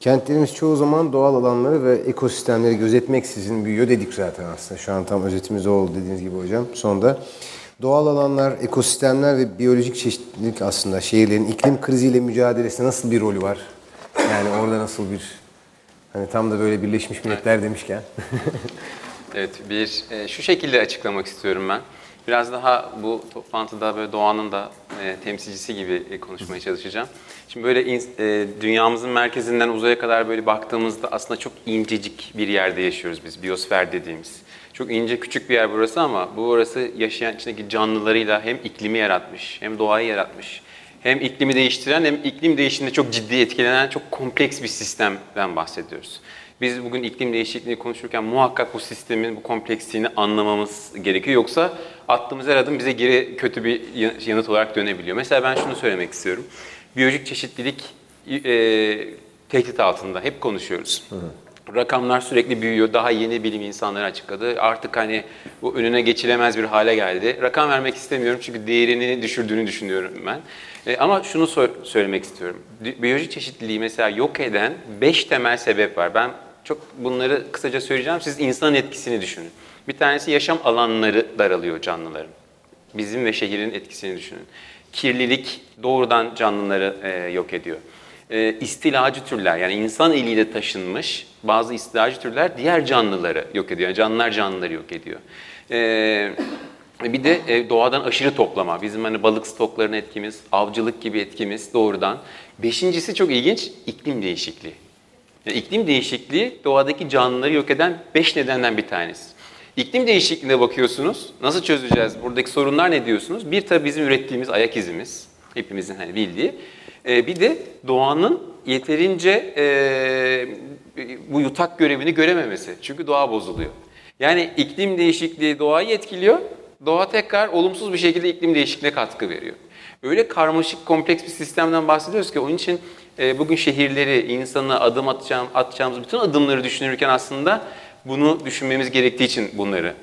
Kentlerimiz çoğu zaman doğal alanları ve ekosistemleri gözetmeksizin büyüyor dedik zaten aslında. Şu an tam özetimiz o oldu dediğiniz gibi hocam. Sonda doğal alanlar, ekosistemler ve biyolojik çeşitlilik aslında şehirlerin iklim kriziyle mücadelesinde nasıl bir rolü var? Yani orada nasıl bir hani tam da böyle Birleşmiş Milletler demişken. evet bir e, şu şekilde açıklamak istiyorum ben. Biraz daha bu toplantıda böyle doğanın da e, temsilcisi gibi e, konuşmaya çalışacağım. Şimdi böyle in, e, dünyamızın merkezinden uzaya kadar böyle baktığımızda aslında çok incecik bir yerde yaşıyoruz biz, biyosfer dediğimiz. Çok ince küçük bir yer burası ama bu orası yaşayan içindeki canlılarıyla hem iklimi yaratmış, hem doğayı yaratmış, hem iklimi değiştiren hem iklim değişiminde çok ciddi etkilenen çok kompleks bir sistemden bahsediyoruz. Biz bugün iklim değişikliğini konuşurken muhakkak bu sistemin bu kompleksliğini anlamamız gerekiyor. Yoksa attığımız her adım bize geri kötü bir yanıt olarak dönebiliyor. Mesela ben şunu söylemek istiyorum. Biyolojik çeşitlilik e, tehdit altında. Hep konuşuyoruz. Hı hı. Rakamlar sürekli büyüyor. Daha yeni bilim insanları açıkladı. Artık hani bu önüne geçilemez bir hale geldi. Rakam vermek istemiyorum çünkü değerini düşürdüğünü düşünüyorum ben. E, ama şunu so- söylemek istiyorum. Biyolojik çeşitliliği mesela yok eden 5 temel sebep var. Ben çok bunları kısaca söyleyeceğim. Siz insan etkisini düşünün. Bir tanesi yaşam alanları daralıyor canlıların. Bizim ve şehrin etkisini düşünün. Kirlilik doğrudan canlıları e, yok ediyor. E, istilacı türler yani insan eliyle taşınmış bazı istilacı türler diğer canlıları yok ediyor. Canlılar canlıları yok ediyor. E, bir de e, doğadan aşırı toplama. Bizim hani balık stoklarının etkimiz, avcılık gibi etkimiz doğrudan. Beşincisi çok ilginç, iklim değişikliği. İklim değişikliği doğadaki canlıları yok eden beş nedenden bir tanesi. İklim değişikliğine bakıyorsunuz. Nasıl çözeceğiz? Buradaki sorunlar ne diyorsunuz? Bir tabii bizim ürettiğimiz ayak izimiz. Hepimizin hani bildiği. Ee, bir de doğanın yeterince e, bu yutak görevini görememesi. Çünkü doğa bozuluyor. Yani iklim değişikliği doğayı etkiliyor. Doğa tekrar olumsuz bir şekilde iklim değişikliğine katkı veriyor. Öyle karmaşık, kompleks bir sistemden bahsediyoruz ki onun için bugün şehirleri, insanı adım atacağım, atacağımız bütün adımları düşünürken aslında bunu düşünmemiz gerektiği için bunları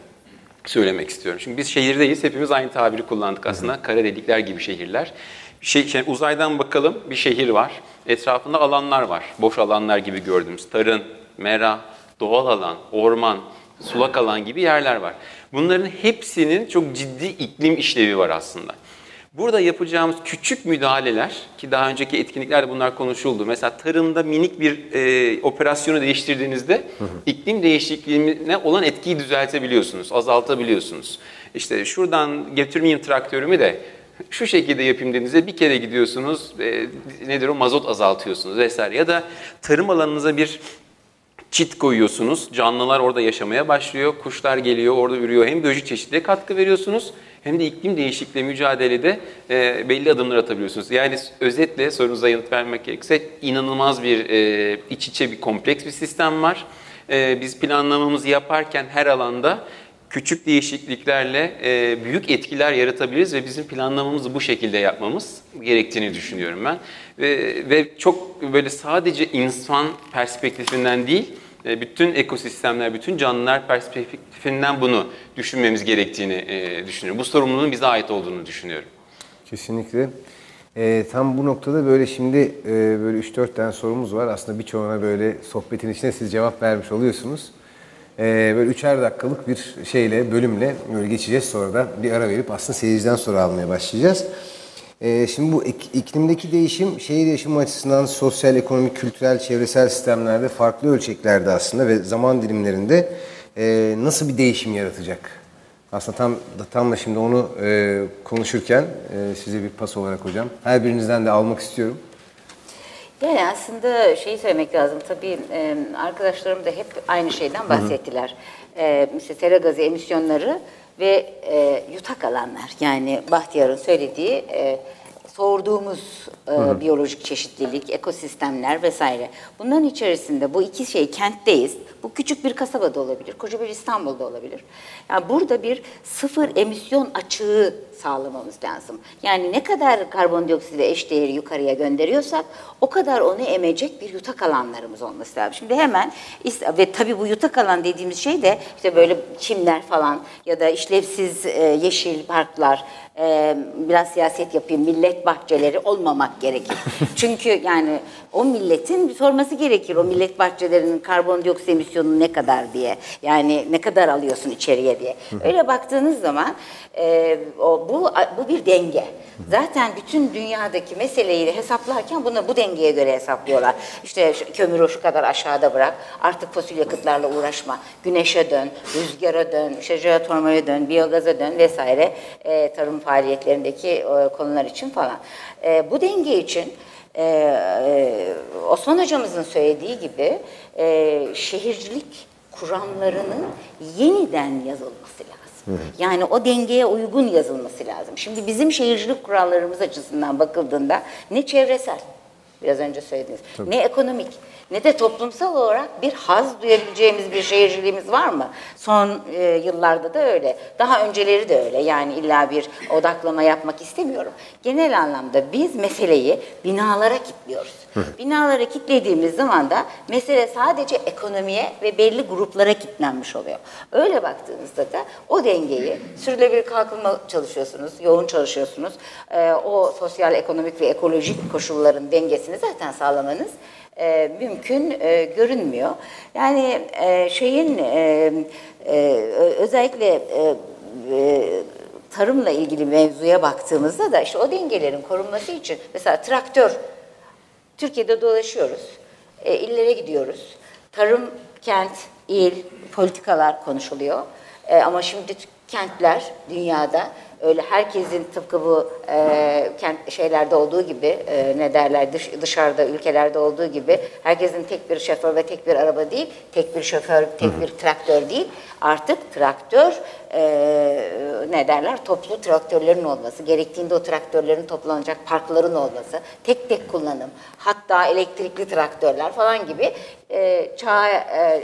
söylemek istiyorum. Çünkü biz şehirdeyiz, hepimiz aynı tabiri kullandık aslında. Kara delikler gibi şehirler. Şey, şey, uzaydan bakalım, bir şehir var. Etrafında alanlar var. Boş alanlar gibi gördüğümüz. Tarın, mera, doğal alan, orman, sulak alan gibi yerler var. Bunların hepsinin çok ciddi iklim işlevi var aslında. Burada yapacağımız küçük müdahaleler ki daha önceki etkinliklerde bunlar konuşuldu. Mesela tarımda minik bir e, operasyonu değiştirdiğinizde hı hı. iklim değişikliğine olan etkiyi düzeltebiliyorsunuz, azaltabiliyorsunuz. İşte şuradan getirmeyeyim traktörümü de şu şekilde yapayım dediğinizde bir kere gidiyorsunuz, e, nedir o mazot azaltıyorsunuz vesaire. Ya da tarım alanınıza bir çit koyuyorsunuz, canlılar orada yaşamaya başlıyor, kuşlar geliyor, orada ürüyor. Hem biyolojik çeşitliğe katkı veriyorsunuz hem de iklim değişikliği mücadelede e, belli adımlar atabiliyorsunuz. Yani özetle sorunuza yanıt vermek gerekirse inanılmaz bir e, iç içe bir kompleks bir sistem var. E, biz planlamamızı yaparken her alanda küçük değişikliklerle e, büyük etkiler yaratabiliriz ve bizim planlamamızı bu şekilde yapmamız gerektiğini düşünüyorum ben. Ve, ve çok böyle sadece insan perspektifinden değil, e, bütün ekosistemler, bütün canlılar perspektifinden bunu düşünmemiz gerektiğini e, düşünüyorum. Bu sorumluluğun bize ait olduğunu düşünüyorum. Kesinlikle. E, tam bu noktada böyle şimdi e, böyle 3-4 tane sorumuz var. Aslında birçoğuna böyle sohbetin içine siz cevap vermiş oluyorsunuz. E, böyle üçer dakikalık bir şeyle, bölümle böyle geçeceğiz. Sonra da bir ara verip aslında seyirciden soru almaya başlayacağız. Ee, şimdi bu iklimdeki değişim şehir yaşamı açısından sosyal, ekonomik, kültürel, çevresel sistemlerde farklı ölçeklerde aslında ve zaman dilimlerinde e, nasıl bir değişim yaratacak? Aslında tam tam da şimdi onu e, konuşurken e, size bir pas olarak hocam her birinizden de almak istiyorum. Yani aslında şeyi söylemek lazım. Tabii arkadaşlarım da hep aynı şeyden bahsettiler. Hı. mesela sera gazı emisyonları ve e, yutak alanlar yani Bahtiyar'ın söylediği e, sorduğumuz e, biyolojik çeşitlilik, ekosistemler vesaire. Bunların içerisinde bu iki şey kentteyiz. Bu küçük bir kasabada olabilir, koca bir İstanbul'da olabilir. Yani burada bir sıfır emisyon açığı sağlamamız lazım. Yani ne kadar karbondioksit ve eşdeğeri yukarıya gönderiyorsak o kadar onu emecek bir yutak alanlarımız olması lazım. Şimdi hemen ve tabii bu yutak alan dediğimiz şey de işte böyle çimler falan ya da işlevsiz e, yeşil parklar e, biraz siyaset yapayım, millet bahçeleri olmamak gerekir. Çünkü yani o milletin sorması gerekir. O millet bahçelerinin karbondioksit emisyonu ne kadar diye. Yani ne kadar alıyorsun içeriye diye. Öyle baktığınız zaman e, o, bu, bu bir denge. Zaten bütün dünyadaki meseleyi hesaplarken bunu bu dengeye göre hesaplıyorlar. İşte kömürü şu kadar aşağıda bırak, artık fosil yakıtlarla uğraşma, güneşe dön, rüzgara dön, işte jeotermale dön, biyogaza dön vesaire e, tarım faaliyetlerindeki e, konular için falan. E, bu denge için e, e, Osman hocamızın söylediği gibi e, şehircilik kuramlarının yeniden yazılması lazım. Yani o dengeye uygun yazılması lazım. Şimdi bizim şehircilik kurallarımız açısından bakıldığında ne çevresel, biraz önce söylediniz, ne ekonomik, ne de toplumsal olarak bir haz duyabileceğimiz bir şehirciliğimiz var mı? Son e, yıllarda da öyle. Daha önceleri de öyle. Yani illa bir odaklama yapmak istemiyorum. Genel anlamda biz meseleyi binalara kilitliyoruz. Binalara kilitlediğimiz zaman da mesele sadece ekonomiye ve belli gruplara kilitlenmiş oluyor. Öyle baktığınızda da o dengeyi sürdürülebilir kalkınma çalışıyorsunuz, yoğun çalışıyorsunuz. Ee, o sosyal, ekonomik ve ekolojik koşulların dengesini zaten sağlamanız e, mümkün e, görünmüyor. Yani e, şeyin e, e, özellikle e, e, tarımla ilgili mevzuya baktığımızda da işte o dengelerin korunması için mesela traktör Türkiye'de dolaşıyoruz. E, illere gidiyoruz. Tarım, kent, il, politikalar konuşuluyor. E, ama şimdi kentler dünyada öyle herkesin tıpkı bu e, kent şeylerde olduğu gibi e, ne derler dış, dışarıda ülkelerde olduğu gibi herkesin tek bir şoför ve tek bir araba değil, tek bir şoför, tek bir traktör değil. Artık traktör e, ne derler toplu traktörlerin olması, gerektiğinde o traktörlerin toplanacak parkların olması, tek tek kullanım, hatta elektrikli traktörler falan gibi e, çağa e,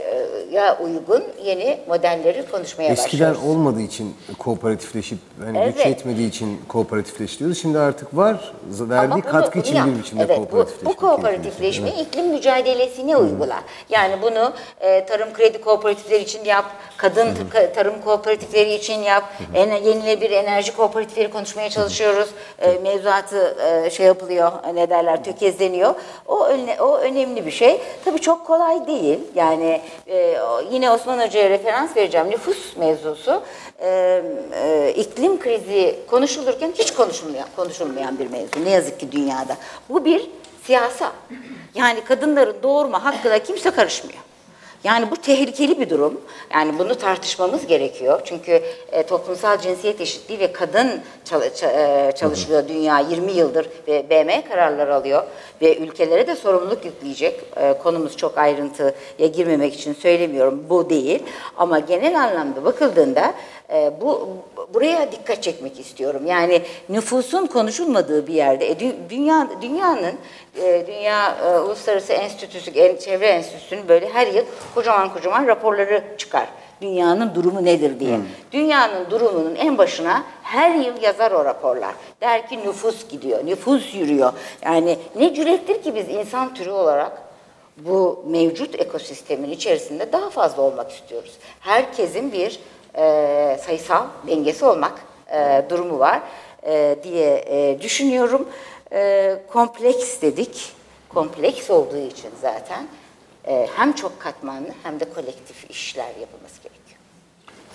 ya uygun yeni modelleri konuşmaya Eskiden başlıyoruz. olmadığı için kooperatifleşip hani güç Evet. yetmediği için kooperatifleştiriyoruz. Şimdi artık var. Verdiği bunu- katkı için bunu bir biçimde evet, bu, kooperatifleşmek. bu kooperatifleşme iklim mücadelesine uygular. Yani bunu e, tarım kredi kooperatifleri için yap, kadın ka- tarım kooperatifleri için yap, ene, yenilenebilir enerji kooperatifleri konuşmaya çalışıyoruz. E, mevzuatı e, şey yapılıyor, ne derler, tökezleniyor. O, öne- o önemli bir şey. Tabii çok kolay değil. Yani e, yine Osman Hoca'ya referans vereceğim. Nüfus mevzusu e, e, iklim krizi konuşulurken hiç konuşulmayan, konuşulmayan bir mevzu. Ne yazık ki dünyada. Bu bir siyasa. Yani kadınların doğurma hakkına kimse karışmıyor. Yani bu tehlikeli bir durum. Yani bunu tartışmamız gerekiyor. Çünkü e, toplumsal cinsiyet eşitliği ve kadın çal- ça- e, çalışılıyor dünya 20 yıldır ve BM kararlar alıyor ve ülkelere de sorumluluk yükleyecek. E, konumuz çok ayrıntıya girmemek için söylemiyorum. Bu değil. Ama genel anlamda bakıldığında e, bu buraya dikkat çekmek istiyorum. Yani nüfusun konuşulmadığı bir yerde e, dü- dünya dünyanın e, Dünya e, Uluslararası Enstitüsü en- Çevre Enstitüsü'nün böyle her yıl kocaman kocaman raporları çıkar. Dünyanın durumu nedir diye. Dünyanın durumunun en başına her yıl yazar o raporlar. Der ki nüfus gidiyor, nüfus yürüyor. Yani ne cürettir ki biz insan türü olarak bu mevcut ekosistemin içerisinde daha fazla olmak istiyoruz. Herkesin bir e, sayısal dengesi olmak e, durumu var e, diye e, düşünüyorum. E, kompleks dedik. Kompleks olduğu için zaten e, hem çok katmanlı hem de kolektif işler yapılması gerekiyor.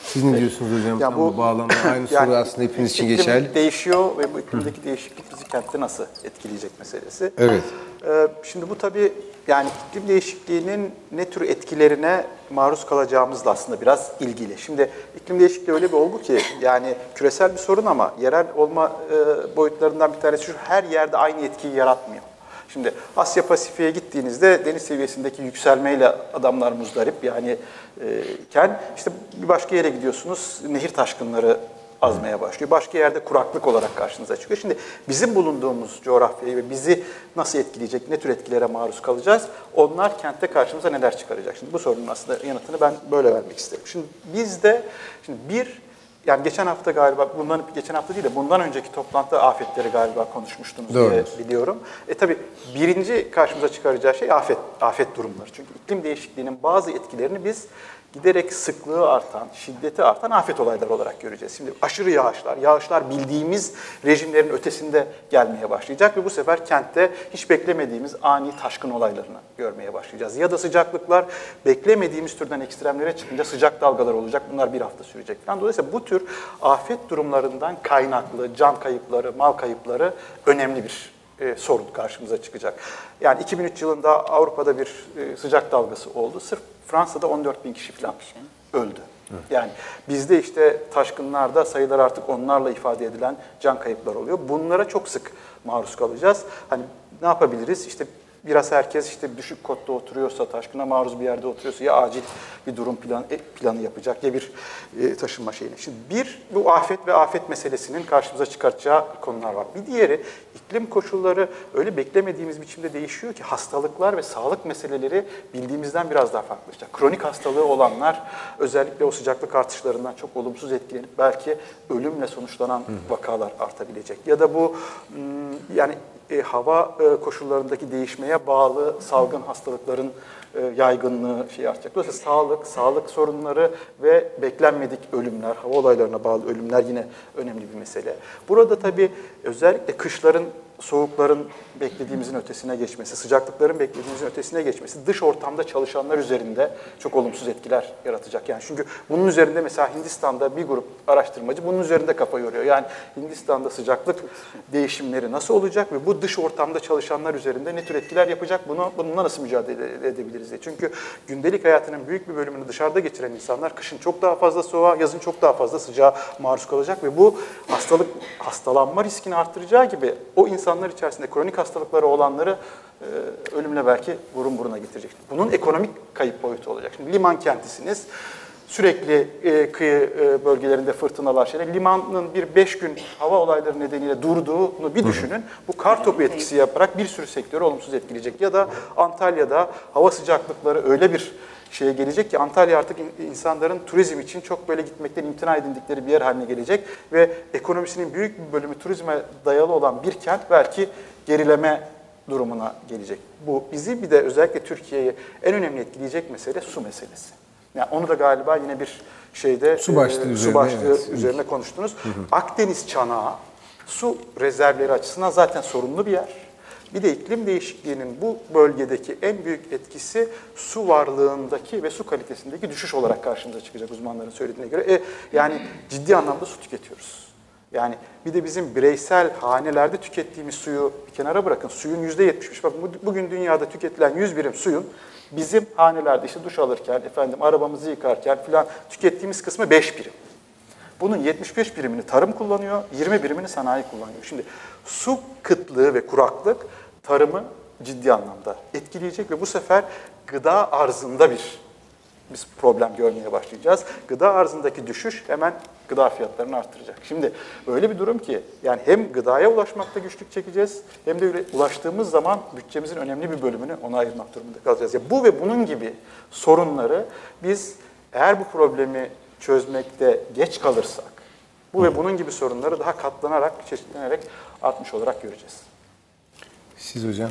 Siz ne diyorsunuz hocam? Ya Tam bu, bağlamda aynı soru aslında hepiniz için geçerli. değişiyor ve bu iklimdeki değişiklik bizi kentte nasıl etkileyecek meselesi. Evet. Ee, şimdi bu tabii yani iklim değişikliğinin ne tür etkilerine maruz kalacağımızla aslında biraz ilgili. Şimdi iklim değişikliği öyle bir olgu ki yani küresel bir sorun ama yerel olma e, boyutlarından bir tanesi şu her yerde aynı etkiyi yaratmıyor. Şimdi Asya Pasifik'e gittiğinizde deniz seviyesindeki yükselmeyle adamlar muzdarip yani e, iken işte bir başka yere gidiyorsunuz nehir taşkınları azmaya başlıyor. Başka yerde kuraklık olarak karşınıza çıkıyor. Şimdi bizim bulunduğumuz coğrafyayı ve bizi nasıl etkileyecek, ne tür etkilere maruz kalacağız? Onlar kentte karşımıza neler çıkaracak? Şimdi bu sorunun aslında yanıtını ben böyle vermek isterim. Şimdi bizde şimdi bir yani geçen hafta galiba, bundan geçen hafta değil de bundan önceki toplantıda afetleri galiba konuşmuştunuz diye Doğrudur. biliyorum. E tabi birinci karşımıza çıkaracağı şey afet, afet durumları. Çünkü iklim değişikliğinin bazı etkilerini biz giderek sıklığı artan, şiddeti artan afet olayları olarak göreceğiz. Şimdi aşırı yağışlar, yağışlar bildiğimiz rejimlerin ötesinde gelmeye başlayacak ve bu sefer kentte hiç beklemediğimiz ani taşkın olaylarını görmeye başlayacağız. Ya da sıcaklıklar beklemediğimiz türden ekstremlere çıkınca sıcak dalgalar olacak. Bunlar bir hafta sürecek falan. Dolayısıyla bu tür afet durumlarından kaynaklı can kayıpları, mal kayıpları önemli bir e, sorun karşımıza çıkacak. Yani 2003 yılında Avrupa'da bir e, sıcak dalgası oldu. Sırf Fransa'da 14 bin kişi falan öldü. Yani bizde işte taşkınlarda sayılar artık onlarla ifade edilen can kayıplar oluyor. Bunlara çok sık maruz kalacağız. Hani ne yapabiliriz? İşte biraz herkes işte düşük kotta oturuyorsa, taşkına maruz bir yerde oturuyorsa ya acil bir durum planı, e, planı yapacak ya bir e, taşınma şeyini. Şimdi bir, bu afet ve afet meselesinin karşımıza çıkartacağı konular var. Bir diğeri iklim koşulları öyle beklemediğimiz biçimde değişiyor ki hastalıklar ve sağlık meseleleri bildiğimizden biraz daha farklılaşacak. Kronik hastalığı olanlar özellikle o sıcaklık artışlarından çok olumsuz etkilenip belki ölümle sonuçlanan vakalar artabilecek. Ya da bu yani e, hava e, koşullarındaki değişmeye bağlı salgın hastalıkların e, yaygınlığı şey artacak. Dolayısıyla sağlık, sağlık sorunları ve beklenmedik ölümler, hava olaylarına bağlı ölümler yine önemli bir mesele. Burada tabii özellikle kışların soğukların beklediğimizin ötesine geçmesi, sıcaklıkların beklediğimizin ötesine geçmesi dış ortamda çalışanlar üzerinde çok olumsuz etkiler yaratacak. Yani çünkü bunun üzerinde mesela Hindistan'da bir grup araştırmacı bunun üzerinde kafa yoruyor. Yani Hindistan'da sıcaklık değişimleri nasıl olacak ve bu dış ortamda çalışanlar üzerinde ne tür etkiler yapacak? Bunu bununla nasıl mücadele edebiliriz diye. Çünkü gündelik hayatının büyük bir bölümünü dışarıda geçiren insanlar kışın çok daha fazla soğuğa, yazın çok daha fazla sıcağa maruz kalacak ve bu hastalık hastalanma riskini arttıracağı gibi o insanlar içerisinde kronik hastalıkları olanları e, ölümle belki burun buruna getirecek. Bunun ekonomik kayıp boyutu olacak. Şimdi liman kentisiniz. Sürekli e, kıyı e, bölgelerinde fırtınalar şeyler. Limanın bir beş gün hava olayları nedeniyle durduğunu bir düşünün. Bu kar topu etkisi yaparak bir sürü sektörü olumsuz etkileyecek. Ya da Antalya'da hava sıcaklıkları öyle bir şeye gelecek ki Antalya artık insanların turizm için çok böyle gitmekten imtina edindikleri bir yer haline gelecek ve ekonomisinin büyük bir bölümü turizme dayalı olan bir kent belki gerileme durumuna gelecek. Bu bizi bir de özellikle Türkiye'yi en önemli etkileyecek mesele su meselesi. Yani onu da galiba yine bir şeyde su başlığı, e, üzerine, su başlığı evet. üzerine konuştunuz. Hı hı. Akdeniz çanağı su rezervleri açısından zaten sorunlu bir yer. Bir de iklim değişikliğinin bu bölgedeki en büyük etkisi su varlığındaki ve su kalitesindeki düşüş olarak karşımıza çıkacak uzmanların söylediğine göre. E, yani ciddi anlamda su tüketiyoruz. Yani bir de bizim bireysel hanelerde tükettiğimiz suyu bir kenara bırakın. Suyun yüzde yetmiş. Bak bugün dünyada tüketilen 100 birim suyun bizim hanelerde işte duş alırken, efendim arabamızı yıkarken filan tükettiğimiz kısmı 5 birim. Bunun 75 birimini tarım kullanıyor, 20 birimini sanayi kullanıyor. Şimdi su kıtlığı ve kuraklık tarımı ciddi anlamda etkileyecek ve bu sefer gıda arzında bir biz problem görmeye başlayacağız. Gıda arzındaki düşüş hemen gıda fiyatlarını arttıracak. Şimdi öyle bir durum ki yani hem gıdaya ulaşmakta güçlük çekeceğiz hem de ulaştığımız zaman bütçemizin önemli bir bölümünü ona ayırmak durumunda kalacağız. Ya bu ve bunun gibi sorunları biz eğer bu problemi çözmekte geç kalırsak bu ve bunun gibi sorunları daha katlanarak, çeşitlenerek artmış olarak göreceğiz. Siz hocam?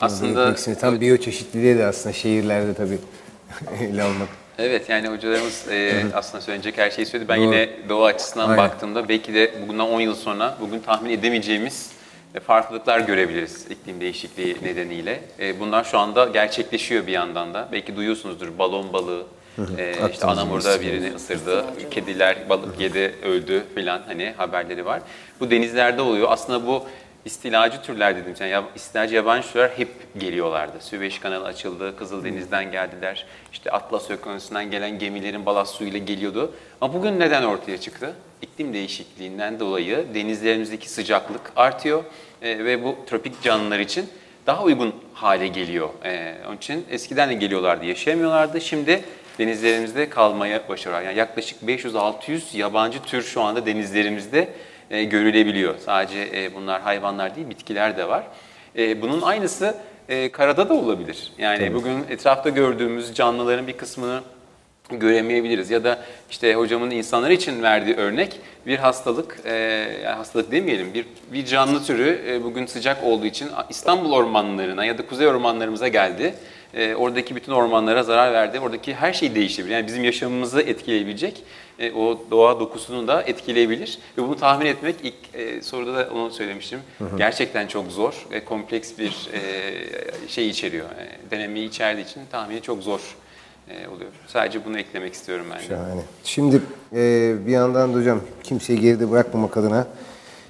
Aslında tam biyoçeşitliliğe de aslında şehirlerde tabii ele almak. Evet yani hocalarımız e, aslında söyleyecek her şeyi söyledi. Ben Doğru. yine doğa açısından Aynen. baktığımda belki de bundan 10 yıl sonra bugün tahmin edemeyeceğimiz e, farklılıklar görebiliriz iklim değişikliği nedeniyle. E, bunlar şu anda gerçekleşiyor bir yandan da. Belki duyuyorsunuzdur balon balığı, e, işte Anamur'da birini ısırdı, kediler balık yedi öldü filan hani haberleri var. Bu denizlerde oluyor. Aslında bu istilacı türler dedim. Yani istilacı yabancı türler hep geliyorlardı. Süveyş kanalı açıldı, Kızıldeniz'den geldiler. İşte Atlas Okyanusu'ndan gelen gemilerin balast suyuyla geliyordu. Ama bugün neden ortaya çıktı? İklim değişikliğinden dolayı denizlerimizdeki sıcaklık artıyor e, ve bu tropik canlılar için daha uygun hale geliyor. E, onun için eskiden de geliyorlardı, yaşayamıyorlardı. Şimdi denizlerimizde kalmaya başarıyorlar. Yani yaklaşık 500-600 yabancı tür şu anda denizlerimizde e, görülebiliyor. Sadece e, bunlar hayvanlar değil, bitkiler de var. E, bunun aynısı e, karada da olabilir. Yani bugün etrafta gördüğümüz canlıların bir kısmını göremeyebiliriz. Ya da işte hocamın insanlar için verdiği örnek bir hastalık, e, hastalık demeyelim, bir, bir canlı türü e, bugün sıcak olduğu için İstanbul ormanlarına ya da kuzey ormanlarımıza geldi e, oradaki bütün ormanlara zarar verdi. Oradaki her şeyi değiştirebilir. Yani bizim yaşamımızı etkileyebilecek e, o doğa dokusunu da etkileyebilir. Ve bunu tahmin etmek ilk e, soruda da onu söylemiştim. Gerçekten çok zor ve kompleks bir e, şey içeriyor. E, denemeyi içerdiği için tahmini çok zor e, oluyor. Sadece bunu eklemek istiyorum ben de. Şahane. Şimdi e, bir yandan da hocam kimseyi geride bırakmamak adına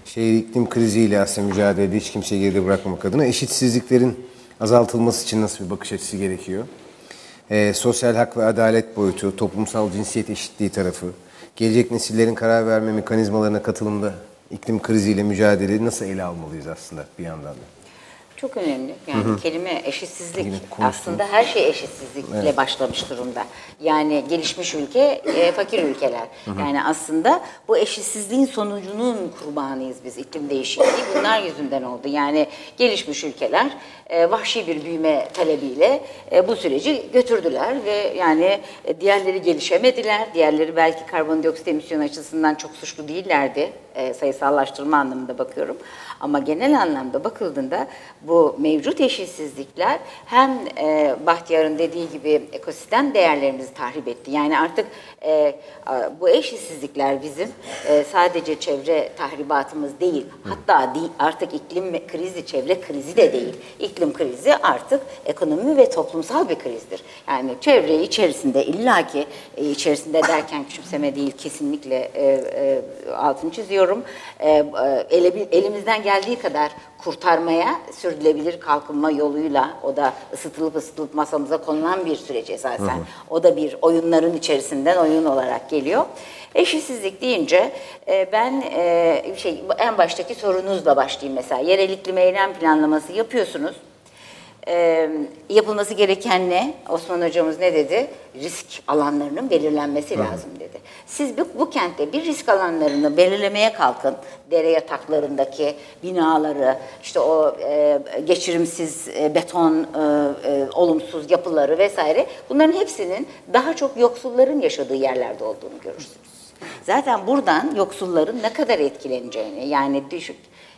şehir iklim kriziyle aslında mücadelede hiç kimseyi geride bırakmamak adına eşitsizliklerin azaltılması için nasıl bir bakış açısı gerekiyor? E, sosyal hak ve adalet boyutu, toplumsal cinsiyet eşitliği tarafı, gelecek nesillerin karar verme mekanizmalarına katılımda iklim kriziyle mücadeleyi nasıl ele almalıyız aslında bir yandan da? Çok önemli. Yani kelime eşitsizlik aslında her şey eşitsizlikle başlamış durumda. Yani gelişmiş ülke, e, fakir ülkeler. Yani aslında bu eşitsizliğin sonucunun kurbanıyız biz iklim değişikliği. Bunlar yüzünden oldu. Yani gelişmiş ülkeler e, vahşi bir büyüme talebiyle e, bu süreci götürdüler ve yani e, diğerleri gelişemediler. Diğerleri belki karbondioksit emisyonu açısından çok suçlu değillerdi. E, sayısallaştırma anlamında bakıyorum. Ama genel anlamda bakıldığında bu mevcut eşitsizlikler hem e, Bahtiyar'ın dediği gibi ekosistem değerlerimizi tahrip etti. Yani artık e, bu eşitsizlikler bizim e, sadece çevre tahribatımız değil, hatta değil, artık iklim krizi, çevre krizi de değil. İklim krizi artık ekonomi ve toplumsal bir krizdir. Yani çevre içerisinde illaki e, içerisinde derken küçümseme değil kesinlikle e, e, altını çiziyorum. E, e, elimizden geldiği kadar kurtarmaya sürdürülebilir kalkınma yoluyla o da ısıtılıp ısıtılıp masamıza konulan bir süreç esasen. O da bir oyunların içerisinden oyun olarak geliyor. Eşitsizlik deyince e, ben e, şey en baştaki sorunuzla başlayayım mesela. Yerel iklim eylem planlaması yapıyorsunuz. Ee, yapılması gereken ne? Osman hocamız ne dedi? Risk alanlarının belirlenmesi lazım dedi. Siz bu, bu kentte bir risk alanlarını belirlemeye kalkın. Dere yataklarındaki binaları, işte o e, geçirimsiz e, beton, e, e, olumsuz yapıları vesaire. Bunların hepsinin daha çok yoksulların yaşadığı yerlerde olduğunu görürsünüz. Zaten buradan yoksulların ne kadar etkileneceğini yani düşük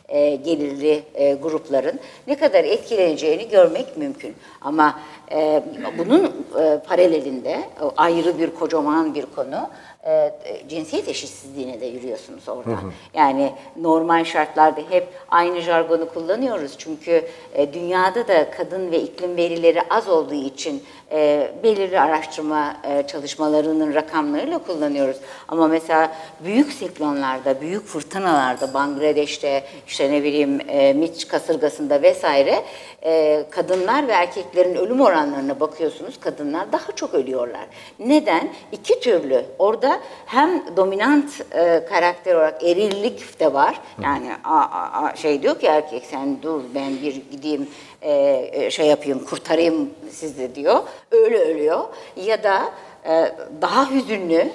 e, gelirli e, grupların ne kadar etkileneceğini görmek mümkün. Ama e, bunun e, paralelinde ayrı bir kocaman bir konu e, e, cinsiyet eşitsizliğine de yürüyorsunuz oradan. Yani normal şartlarda hep aynı jargonu kullanıyoruz çünkü e, dünyada da kadın ve iklim verileri az olduğu için e, belirli araştırma e, çalışmalarının rakamlarıyla kullanıyoruz. Ama mesela büyük siklonlarda, büyük fırtınalarda, Bangladeş'te, işte ne bileyim e, Mitch kasırgasında vesaire e, kadınlar ve erkeklerin ölüm oranlarına bakıyorsunuz. Kadınlar daha çok ölüyorlar. Neden? İki türlü. Orada hem dominant e, karakter olarak erillik de var. Yani a, a, a, şey diyor ki erkek sen dur ben bir gideyim e, e, şey yapayım kurtarayım sizi diyor. Öyle ölüyor. Ya da e, daha hüzünlü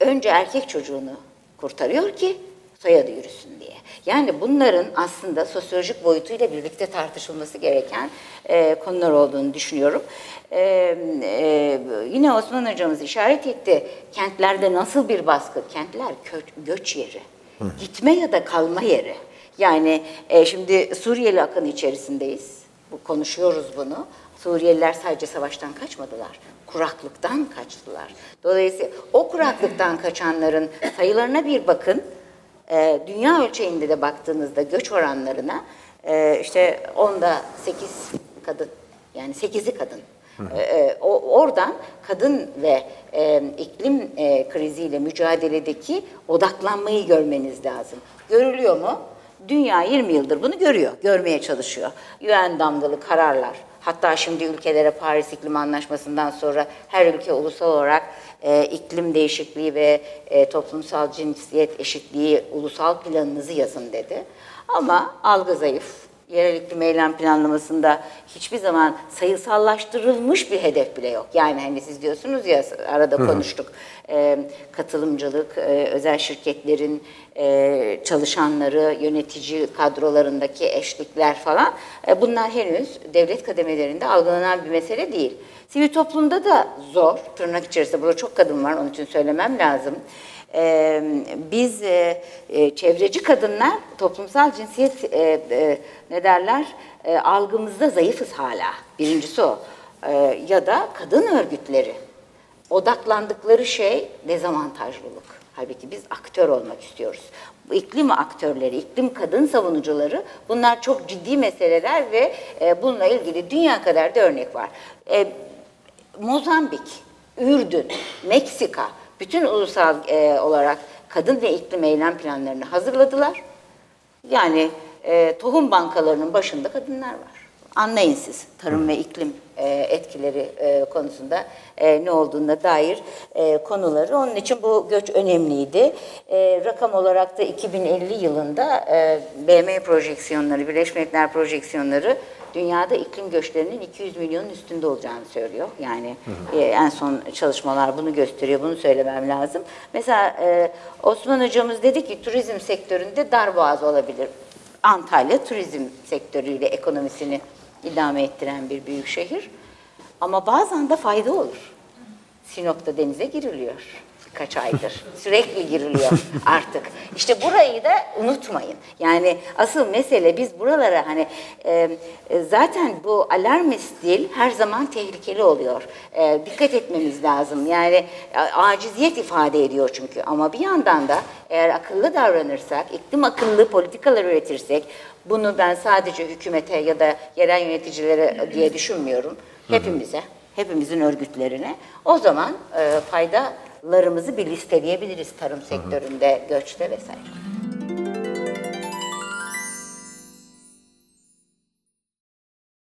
önce erkek çocuğunu kurtarıyor ki soyadı yürüsün diye. Yani bunların aslında sosyolojik boyutuyla birlikte tartışılması gereken e, konular olduğunu düşünüyorum. E, e, yine Osman hocamız işaret etti. Kentlerde nasıl bir baskı? Kentler kö- göç yeri. Gitme ya da kalma yeri. Yani e, şimdi Suriyeli akın içerisindeyiz. Bu konuşuyoruz bunu. Suriyeliler sadece savaştan kaçmadılar. Kuraklıktan kaçtılar. Dolayısıyla o kuraklıktan kaçanların sayılarına bir bakın. Ee, dünya ölçeğinde de baktığınızda göç oranlarına e, işte onda 8 kadın yani 8'i kadın. Ee, o, oradan kadın ve e, iklim e, kriziyle mücadeledeki odaklanmayı görmeniz lazım. Görülüyor mu? Dünya 20 yıldır bunu görüyor, görmeye çalışıyor. UN damgalı kararlar, hatta şimdi ülkelere Paris İklim Anlaşması'ndan sonra her ülke ulusal olarak e, iklim değişikliği ve e, toplumsal cinsiyet eşitliği ulusal planınızı yazın dedi. Ama algı zayıf. Yerel iklim eylem planlamasında hiçbir zaman sayısallaştırılmış bir hedef bile yok. Yani hani siz diyorsunuz ya arada konuştuk e, katılımcılık, e, özel şirketlerin e, çalışanları, yönetici kadrolarındaki eşlikler falan e, bunlar henüz devlet kademelerinde algılanan bir mesele değil. Sivil toplumda da zor, tırnak içerisinde burada çok kadın var onun için söylemem lazım. Ee, biz e, e, çevreci kadınlar toplumsal cinsiyet e, e, ne derler e, algımızda zayıfız hala. Birincisi o. e, ya da kadın örgütleri odaklandıkları şey dezavantajlılık. Halbuki biz aktör olmak istiyoruz. Bu iklim aktörleri, iklim kadın savunucuları bunlar çok ciddi meseleler ve e, bununla ilgili dünya kadar da örnek var. E, Mozambik, Ürdün, Meksika bütün ulusal e, olarak kadın ve iklim eylem planlarını hazırladılar. Yani e, tohum bankalarının başında kadınlar var. Anlayın siz tarım ve iklim e, etkileri e, konusunda e, ne olduğuna dair e, konuları. Onun için bu göç önemliydi. E, rakam olarak da 2050 yılında e, BM projeksiyonları, Birleşmiş Milletler projeksiyonları dünyada iklim göçlerinin 200 milyonun üstünde olacağını söylüyor. Yani e, en son çalışmalar bunu gösteriyor. Bunu söylemem lazım. Mesela e, Osman hocamız dedi ki turizm sektöründe darboğaz olabilir. Antalya turizm sektörüyle ekonomisini idame ettiren bir büyük şehir. Ama bazen de fayda olur. Sinop'ta denize giriliyor birkaç aydır. Sürekli giriliyor artık. İşte burayı da unutmayın. Yani asıl mesele biz buralara hani e, e, zaten bu alarmist dil her zaman tehlikeli oluyor. E, dikkat etmemiz lazım. Yani e, aciziyet ifade ediyor çünkü. Ama bir yandan da eğer akıllı davranırsak, iklim akıllı politikalar üretirsek, bunu ben sadece hükümete ya da yerel yöneticilere diye düşünmüyorum. Hepimize, hepimizin örgütlerine. O zaman e, faydalarımızı bir listeleyebiliriz tarım sektöründe, göçte vesaire.